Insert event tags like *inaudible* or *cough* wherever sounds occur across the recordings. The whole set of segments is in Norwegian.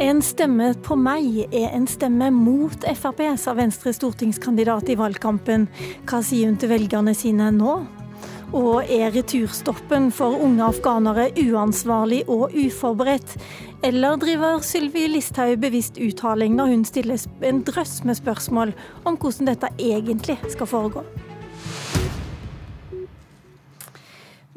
En stemme på meg er en stemme mot Frp, sa Venstres stortingskandidat i valgkampen. Hva sier hun til velgerne sine nå? Og er returstoppen for unge afghanere uansvarlig og uforberedt? Eller driver Sylvi Listhaug bevisst uttaling når hun stiller en drøss med spørsmål om hvordan dette egentlig skal foregå?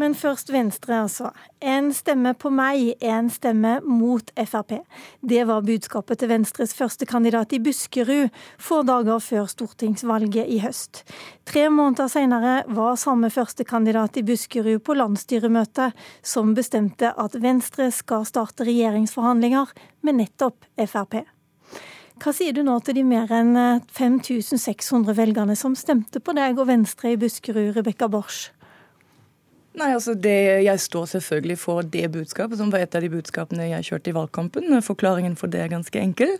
Men først Venstre, altså. En stemme på meg en stemme mot Frp. Det var budskapet til Venstres førstekandidat i Buskerud få dager før stortingsvalget i høst. Tre måneder senere var samme førstekandidat i Buskerud på landsstyremøtet, som bestemte at Venstre skal starte regjeringsforhandlinger med nettopp Frp. Hva sier du nå til de mer enn 5600 velgerne som stemte på deg og Venstre i Buskerud, Rebekka Borch? Nei, altså det, Jeg står selvfølgelig for det budskapet, som var et av de budskapene jeg kjørte i valgkampen. Forklaringen for det er ganske enkel.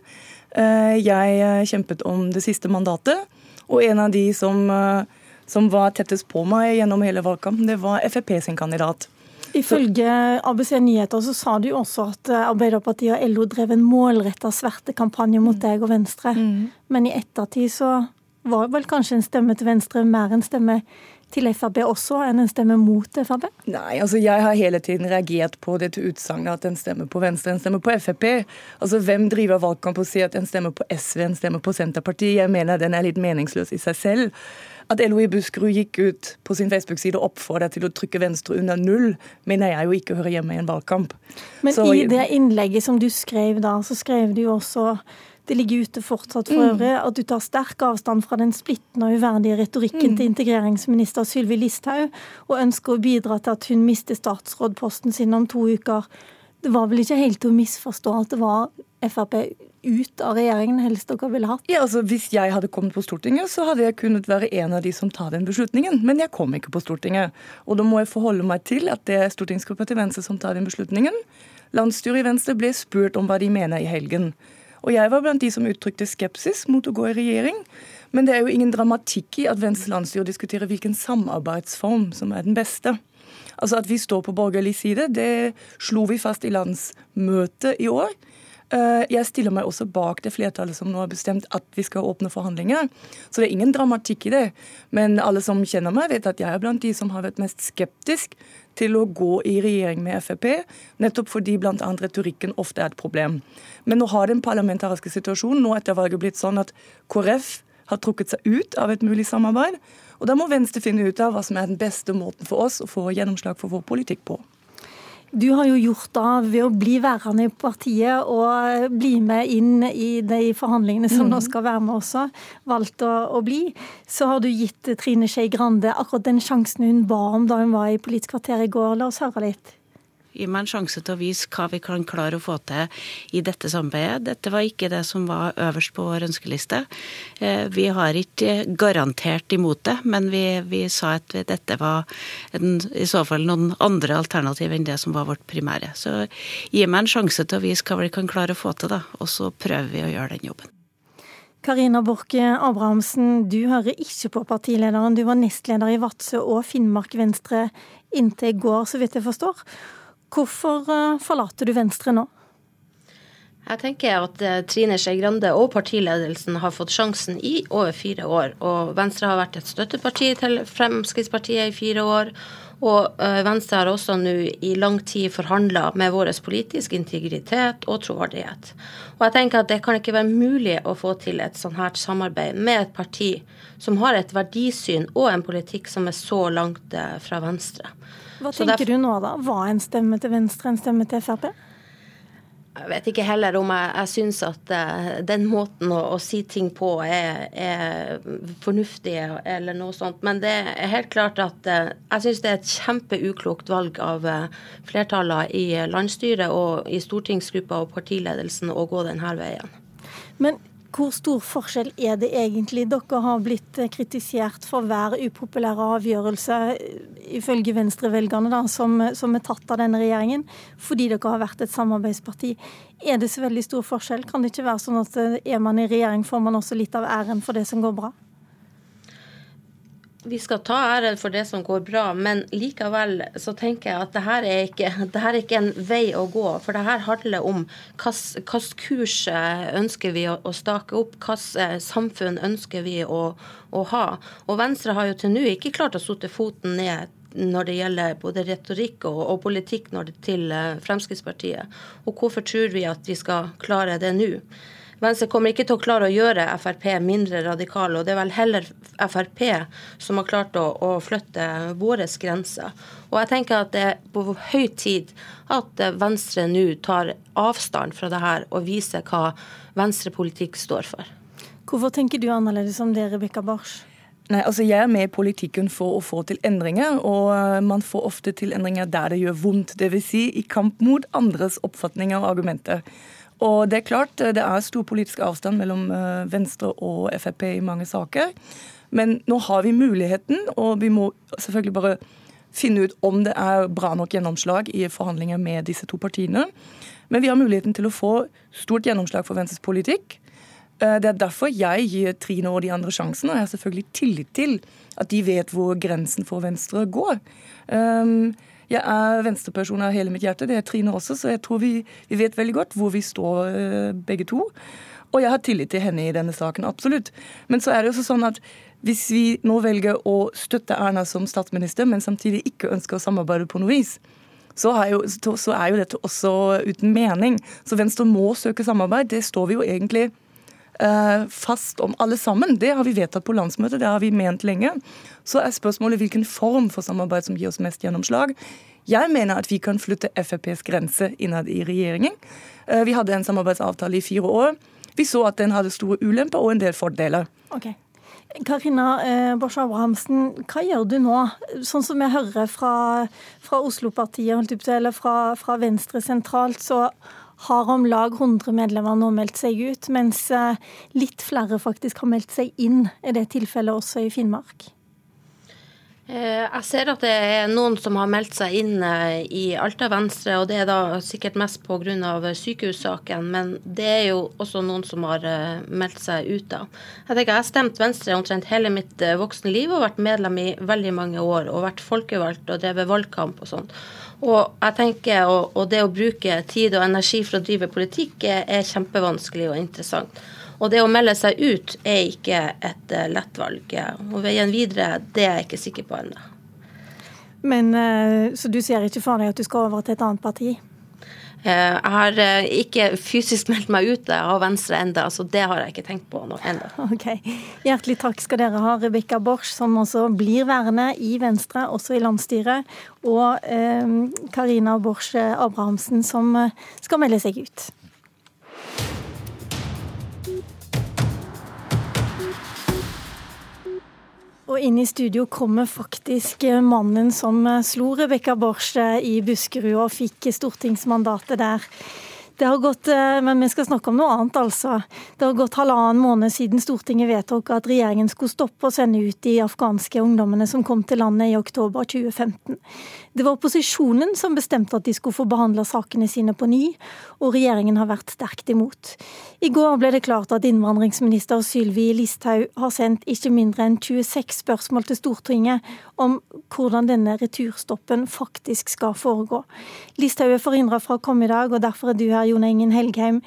Eh, jeg eh, kjempet om det siste mandatet, og en av de som, eh, som var tettest på meg gjennom hele valgkampen, det var Frp sin kandidat. Ifølge ABC Nyheter så sa du også at Arbeiderpartiet og LO drev en målretta svertekampanje mot deg og Venstre. Mm. Men i ettertid så var vel kanskje en stemme til Venstre mer en stemme til Frp også enn en stemme mot Frp? Nei, altså jeg har hele tiden reagert på dette utsagnet at en stemmer på Venstre, en stemmer på Frp. Altså Hvem driver valgkamp og sier at en stemmer på SV, en stemmer på Senterpartiet? Jeg mener den er litt meningsløs i seg selv. At LO i Buskerud gikk ut på sin Facebook-side og oppfordret til å trykke Venstre under null, mener jeg jo ikke hører hjemme i en valgkamp. Men Så, i det innlegget som du skrev da, så skrev du jo også det ligger ute fortsatt for mm. øvrig, at du tar sterk avstand fra den splittende og uverdige retorikken mm. til integreringsminister Sylvi Listhaug, og ønsker å bidra til at hun mister statsrådposten sin om to uker. Det var vel ikke helt til å misforstå at det var Frp ut av regjeringen helst dere ville hatt? Ja, altså Hvis jeg hadde kommet på Stortinget, så hadde jeg kunnet være en av de som tar den beslutningen. Men jeg kom ikke på Stortinget. Og da må jeg forholde meg til at det er stortingsgruppa til Venstre som tar den beslutningen. Landsstyret i Venstre ble spurt om hva de mener i helgen. Og jeg var blant de som uttrykte skepsis mot å gå i regjering. Men det er jo ingen dramatikk i at Venstre landsstyre diskuterer hvilken samarbeidsform som er den beste. Altså At vi står på borgerlig side, det slo vi fast i landsmøtet i år. Eh, jeg stiller meg også bak det flertallet som nå har bestemt at vi skal åpne forhandlinger. Så det er ingen dramatikk i det. Men alle som kjenner meg, vet at jeg er blant de som har vært mest skeptisk til å gå i regjering med Frp, nettopp fordi bl.a. retorikken ofte er et problem. Men nå har den parlamentariske situasjonen nå etter valget blitt sånn at KrF har trukket seg ut av et mulig samarbeid. Og da må Venstre finne ut av hva som er den beste måten for oss å få gjennomslag for vår politikk på. Du har jo gjort da ved å bli værende i partiet og bli med inn i de forhandlingene som mm. nå skal være med også, valgt å, å, bli. Så har du gitt Trine Skei Grande akkurat den sjansen hun ba om da hun var i Politisk kvarter i går. La oss høre litt. Gi meg en sjanse til å vise hva vi kan klare å få til i dette samarbeidet. Dette var ikke det som var øverst på vår ønskeliste. Eh, vi har ikke garantert imot det, men vi, vi sa at dette var en, i så fall noen andre alternativ enn det som var vårt primære. Så gi meg en sjanse til å vise hva vi kan klare å få til, da, og så prøver vi å gjøre den jobben. Karina Borch Abrahamsen, du hører ikke på partilederen. Du var nestleder i Vadsø og Finnmark Venstre inntil i går, så vidt jeg forstår. Hvorfor eh, forlater du Venstre nå? Jeg tenker at eh, Trine Skei Grande og partiledelsen har fått sjansen i over fire år. Og Venstre har vært et støtteparti til Fremskrittspartiet i fire år. Og eh, Venstre har også nå i lang tid forhandla med vår politiske integritet og troverdighet. Og jeg tenker at det kan ikke være mulig å få til et sånt her samarbeid med et parti som har et verdisyn og en politikk som er så langt fra Venstre. Hva tenker du nå, da? Var en stemme til Venstre en stemme til Frp? Jeg vet ikke heller om jeg, jeg syns at uh, den måten å, å, si ting på er, er, fornuftig eller noe sånt. Men det er helt klart at uh, jeg syns det er et kjempeuklokt valg av uh, flertallet i landsstyret og i stortingsgruppa og partiledelsen å gå denne veien. Men hvor stor forskjell er det egentlig? Dere har blitt kritisert for hver upopulære avgjørelse, ifølge venstrevelgerne, som, som er tatt av denne regjeringen, fordi dere har vært et samarbeidsparti. Er det så veldig stor forskjell? Kan det ikke være sånn at er man i regjering, får man også litt av æren for det som går bra? Vi skal ta æren for det som går bra, men likevel så tenker jeg at det her er ikke, *laughs* her er ikke en vei å gå. For det her handler om hvilken kurs ønsker vi å stake opp, hvilket samfunn ønsker vi å, å, ha. Og Venstre har jo til nå ikke klart å sette foten ned når det gjelder både retorikk og, og politikk når det til Fremskrittspartiet. Og hvorfor tror vi at vi skal klare det nå? Venstre kommer ikke til å klare å gjøre Frp mindre radikale, og det er vel heller Frp som har klart å, å flytte våre grenser. Og jeg tenker at det er på høy tid at Venstre nå tar avstand fra det her og viser hva venstrepolitikk står for. Hvorfor tenker du annerledes om det, Rebekka Barsch? Nei, altså Jeg er med i politikken for å få til endringer, og eh, man får ofte til endringer der det gjør vondt. Dvs. Si i kamp mot andres oppfatninger og argumenter. Og det er klart, det er stor politisk avstand mellom eh, Venstre og Frp i mange saker. Men nå har vi muligheten, og vi må selvfølgelig bare finne ut om det er bra nok gjennomslag i forhandlinger med disse to partiene. Men vi har muligheten til å få stort gjennomslag for Venstres politikk. Eh, det er derfor jeg gir Trine og de andre sjansen, og jeg har selvfølgelig tillit til at de vet hvor grensen for Venstre går. Um, jeg er venstreperson av hele mitt hjerte, det er Trine også, så jeg tror vi, vi vet veldig godt hvor vi står eh, begge to. Og jeg har tillit til henne i denne saken, absolutt. Men så er det også sånn at hvis vi nå velger å støtte Erna som statsminister, men samtidig ikke ønsker å samarbeide på noe vis, så er, jo, så er jo dette også uten mening. Så Venstre må søke samarbeid. Det står vi jo egentlig uh, fast om alle sammen. Det har vi vedtatt på landsmøtet, det har vi ment lenge. Så er spørsmålet hvilken form for samarbeid som gir oss mest gjennomslag. Jeg mener at vi kan flytte FrPs grense innad i regjeringen. Eh, vi hadde en samarbeidsavtale i fire år. Vi så at den hadde store ulemper og en del fordeler. Okay. Karina eh, Bosch Abrahamsen, hva gjør du nå? Sånn som jeg hører fra, fra Oslo-partiet, eller fra, fra Venstre sentralt, så har om lag 100 medlemmer nå meldt seg ut, mens eh, litt flere faktisk har meldt seg inn. Er det tilfellet også i Finnmark? Eh, jeg ser at det er noen som har meldt seg inn eh, i Alta Venstre, og det er da sikkert mest pga. sykehussaken, men det er jo også noen som har eh, meldt seg ut da. Jeg tenker jeg har stemt Venstre omtrent hele mitt voksne liv og vært medlem i veldig mange år og vært folkevalgt og drevet valgkamp og sånt. Og jeg tenker, og det å bruke tid og energi for å drive politikk er kjempevanskelig og interessant. Og det å melde seg ut er ikke et uh, lett valg. Og veien videre, det er jeg ikke sikker på ennå. Men uh, Så du ser ikke for deg at du skal over til et annet parti? Uh, jeg har ikke fysisk *laughs* meldt meg ut av Venstre enda, så det har jeg ikke tenkt på ennå. *laughs* Okay. Hjertelig takk skal dere ha, Rebekka Borch, som også blir værende i Venstre, også i landsstyret, og Karina Borch Abrahamsen, som skal melde seg ut. Og inn i studio kommer faktisk eh, mannen som eh, slo Rebekka Borch i Buskerud og fikk stortingsmandatet der. Det har gått, men vi skal snakke om noe annet, altså. Det har gått halvannen måned siden Stortinget vedtok at regjeringen skulle stoppe å sende ut de afghanske ungdommene som kom til landet i oktober 2015. Det var opposisjonen som bestemte at de skulle få behandla sakene sine på ny, og regjeringen har vært sterkt imot. I går ble det klart at innvandringsminister Sylvi Listhaug har sendt ikke mindre enn 26 spørsmål til Stortinget om hvordan denne returstoppen faktisk skal foregå. Listhaug er forhindra fra å komme i dag, og derfor er du her, Jon Engen Helgheim.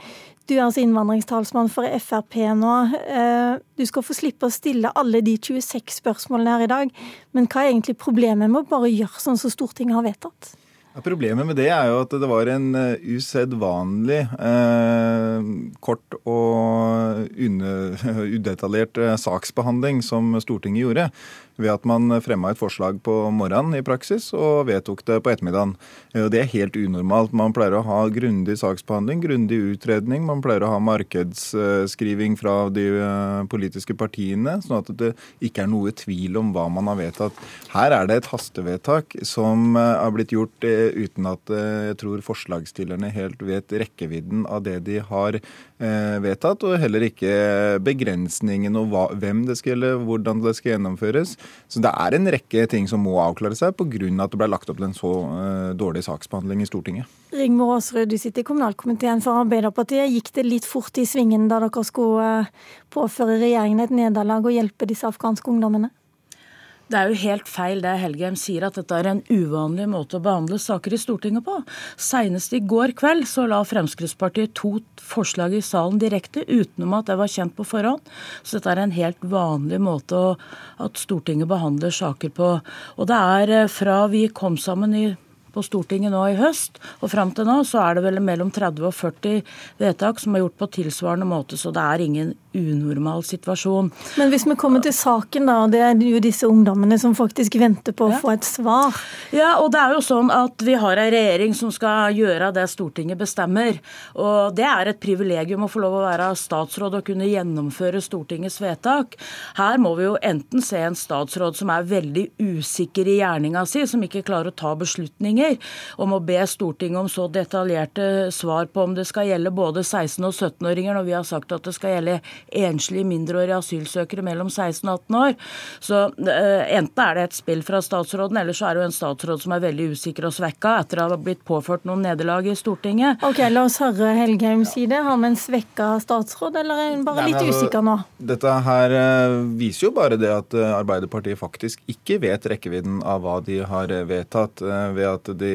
Du er altså innvandringstalsmann for Frp nå. Eh, du skal få slippe å stille alle de 26 spørsmålene her i dag. Men hva er egentlig problemet med å bare gjøre sånn som Stortinget har vedtatt? Ja, problemet med det er jo at det var en uh, usedvanlig eh, kort og *laughs* udetaljert uh, saksbehandling som Stortinget gjorde ved at man fremma et forslag på morgenen i praksis og vedtok det på ettermiddagen. Det er helt unormalt. Man pleier å ha grundig saksbehandling, grundig utredning. Man pleier å ha markedsskriving fra de eh, politiske partiene, sånn at det ikke er noe tvil om hva man har vedtatt. Her er det et hastevedtak som eh, har blitt gjort eh, uten at jeg tror forslagsstillerne helt vet rekkevidden av det de har vedtatt, og heller ikke begrensningen og hva, hvem det skal gjelde, hvordan det skal gjennomføres. Så det er en rekke ting som må avklare seg pga. at det ble lagt opp til en så uh, dårlig saksbehandling i Stortinget. Rigmor Aasrud, du sitter i kommunalkomiteen for Arbeiderpartiet. Gikk det litt fort i svingen da dere skulle uh, påføre regjeringen et nederlag og hjelpe disse afghanske ungdommene? Det er jo helt feil det Helgheim sier, at dette er en uvanlig måte å behandle saker i Stortinget på. Senest i går kveld så la Fremskrittspartiet to forslag i salen direkte, utenom at det var kjent på forhånd. Så dette er en helt vanlig måte å, at Stortinget behandler saker på. Og det er eh, fra vi kom sammen i på Stortinget nå i høst, og fram til nå så er det vel mellom 30 og 40 vedtak som er gjort på tilsvarende måte, så det er ingen unormal situasjon. Men hvis vi kommer til saken, da, og det er jo disse ungdommene som faktisk venter på å ja. få et svar. Ja, og det er jo sånn at vi har ei regjering som skal gjøre det Stortinget bestemmer. Og det er et privilegium å få lov å være statsråd og kunne gjennomføre Stortingets vedtak. Her må vi jo enten se en statsråd som er veldig usikker i gjerninga si, som ikke klarer å ta beslutninger, om å be Stortinget om så detaljerte svar på om det skal gjelde både 16- og 17-åringer, når vi har sagt at det skal gjelde enslige mindreårige asylsøkere mellom 16 og 18 år. Så uh, enten er det et spill fra statsråden, eller så er det jo en statsråd som er veldig usikker og svekka etter å ha blitt påført noen nederlag i Stortinget. Ok, La oss høre Helgheim si det. Har vi en svekka statsråd, eller er hun bare Nei, litt altså, usikker nå? Dette her uh, viser jo bare det at uh, Arbeiderpartiet faktisk ikke vet rekkevidden av hva de har vedtatt, ved at de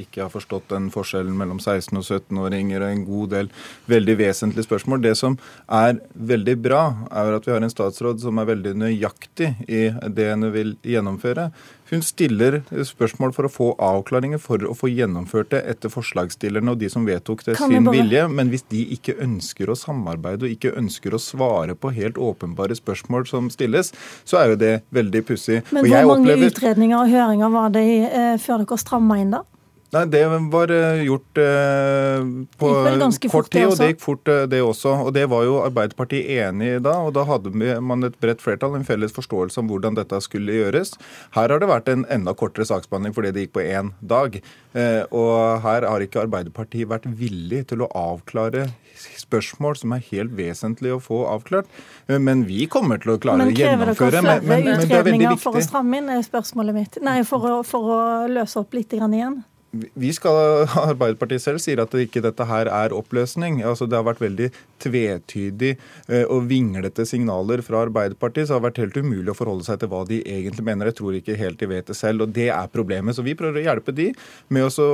ikke har forstått den forskjellen mellom 16- og 17-åringer og en god del veldig vesentlige spørsmål. Det som er veldig bra, er at vi har en statsråd som er veldig nøyaktig i det hun vil gjennomføre. Hun stiller spørsmål for å få avklaringer for å få gjennomført det etter forslagsstillerne og de som vedtok det sin bare... vilje. Men hvis de ikke ønsker å samarbeide og ikke ønsker å svare på helt åpenbare spørsmål som stilles, så er jo det veldig pussig. Men hvor mange opplever... utredninger og høringer var det eh, før dere stramma inn da? Nei, Det var eh, gjort eh, på kort tid, og det gikk fort eh, det også. Og Det var jo Arbeiderpartiet enig i da, og da hadde man et bredt flertall, en felles forståelse om hvordan dette skulle gjøres. Her har det vært en enda kortere saksbehandling fordi det gikk på én dag. Og her har ikke Arbeiderpartiet vært villig til å avklare spørsmål som er helt vesentlig å få avklart. Men vi kommer til å klare å gjennomføre. Men krever dere flere utredninger for å stramme inn, er spørsmålet mitt. Nei, for å, for å løse opp litt igjen? Vi skal, Arbeiderpartiet selv sier at ikke dette her er oppløsning. Altså, det har vært veldig tvetydig eh, og vinglete signaler fra Arbeiderpartiet. Så det har vært helt umulig å forholde seg til hva de egentlig mener. Jeg tror ikke helt de vet det selv. og Det er problemet. Så vi prøver å hjelpe de med å,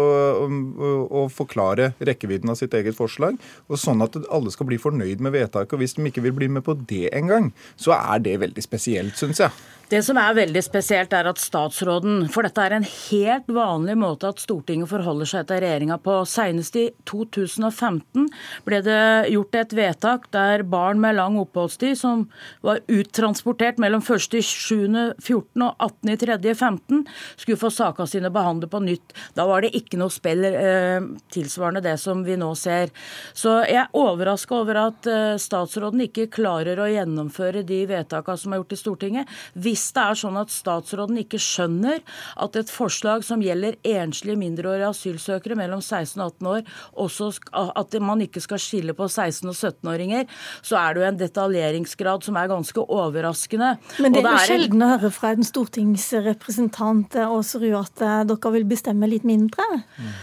å forklare rekkevidden av sitt eget forslag. og Sånn at alle skal bli fornøyd med vedtaket. og Hvis de ikke vil bli med på det engang, så er det veldig spesielt, syns jeg. Det som er veldig spesielt, er at statsråden For dette er en helt vanlig måte at Stortinget forholder seg til regjeringa på. Senest i 2015 ble det gjort et vedtak der barn med lang oppholdstid, som var uttransportert mellom 1.7.14 og 18.3.15, skulle få sakene sine behandlet på nytt. Da var det ikke noe spill eh, tilsvarende det som vi nå ser. Så jeg er overraska over at eh, statsråden ikke klarer å gjennomføre de vedtakene som er gjort i Stortinget. Vi hvis det er sånn at statsråden ikke skjønner at et forslag som gjelder enslige mindreårige asylsøkere mellom 16 og 18 år, også at man ikke skal skille på 16- og 17-åringer, så er det jo en detaljeringsgrad som er ganske overraskende. Men det er jo det er sjelden å høre fra en stortingsrepresentant Aasrud at eh, dere vil bestemme litt mindre?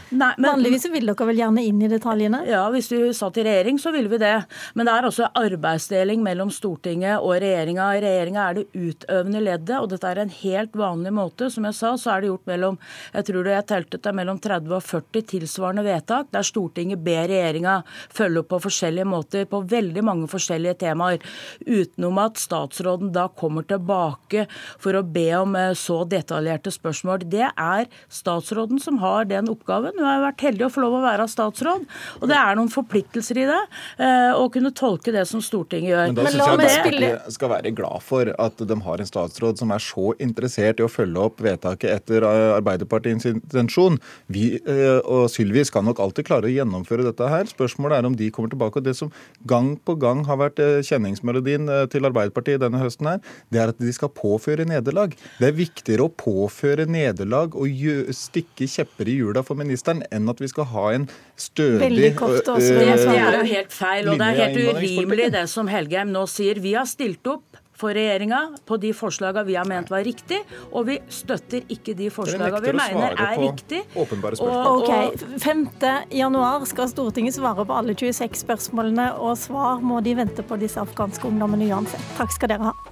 Nei, men, Vanligvis vil dere vel gjerne inn i detaljene? Ja, hvis vi satt i regjering, så ville vi det. Men det er også arbeidsdeling mellom Stortinget og regjeringa. I regjeringa er det utøvende leddet, og dette er en helt vanlig måte. Som jeg sa, så er det gjort mellom jeg tror det jeg telte det mellom 30 og 40 tilsvarende vedtak, der Stortinget ber regjeringa følge opp på forskjellige måter på veldig mange forskjellige temaer. Utenom at statsråden da kommer tilbake for å be om eh, så detaljerte spørsmål. Det er statsråden som har den oppgaven. Hun har vært heldig å få lov å være statsråd, og det er noen forpliktelser i det. Eh, å kunne tolke det som Stortinget gjør. Men da syns jeg Arbeiderpartiet skal være glad for at de har en statsråd statsråd som er så interessert i å følge opp vedtaket etter eh, Arbeiderpartiets intensjon. Vi eh, og Sylvi skal nok alltid klare å gjennomføre dette her. Spørsmålet er om de kommer tilbake. og Det som gang på gang har vært eh, kjenningsmelodien til Arbeiderpartiet denne høsten, her, det er at de skal påføre nederlag. Det er viktigere å påføre nederlag og stikke kjepper i hjula for ministeren enn at vi skal ha en stødig kort, også, det er jo helt feil, og det er helt urimelig det som Helgheim nå sier. Vi har stilt opp for regjeringa på de forslagene vi har ment var riktig, og vi støtter ikke de forslagene vi mener er riktig. Ok, 5. januar skal Stortinget svare på alle 26 spørsmålene, og svar må de vente på disse afghanske ungdommene uansett. Takk skal dere ha.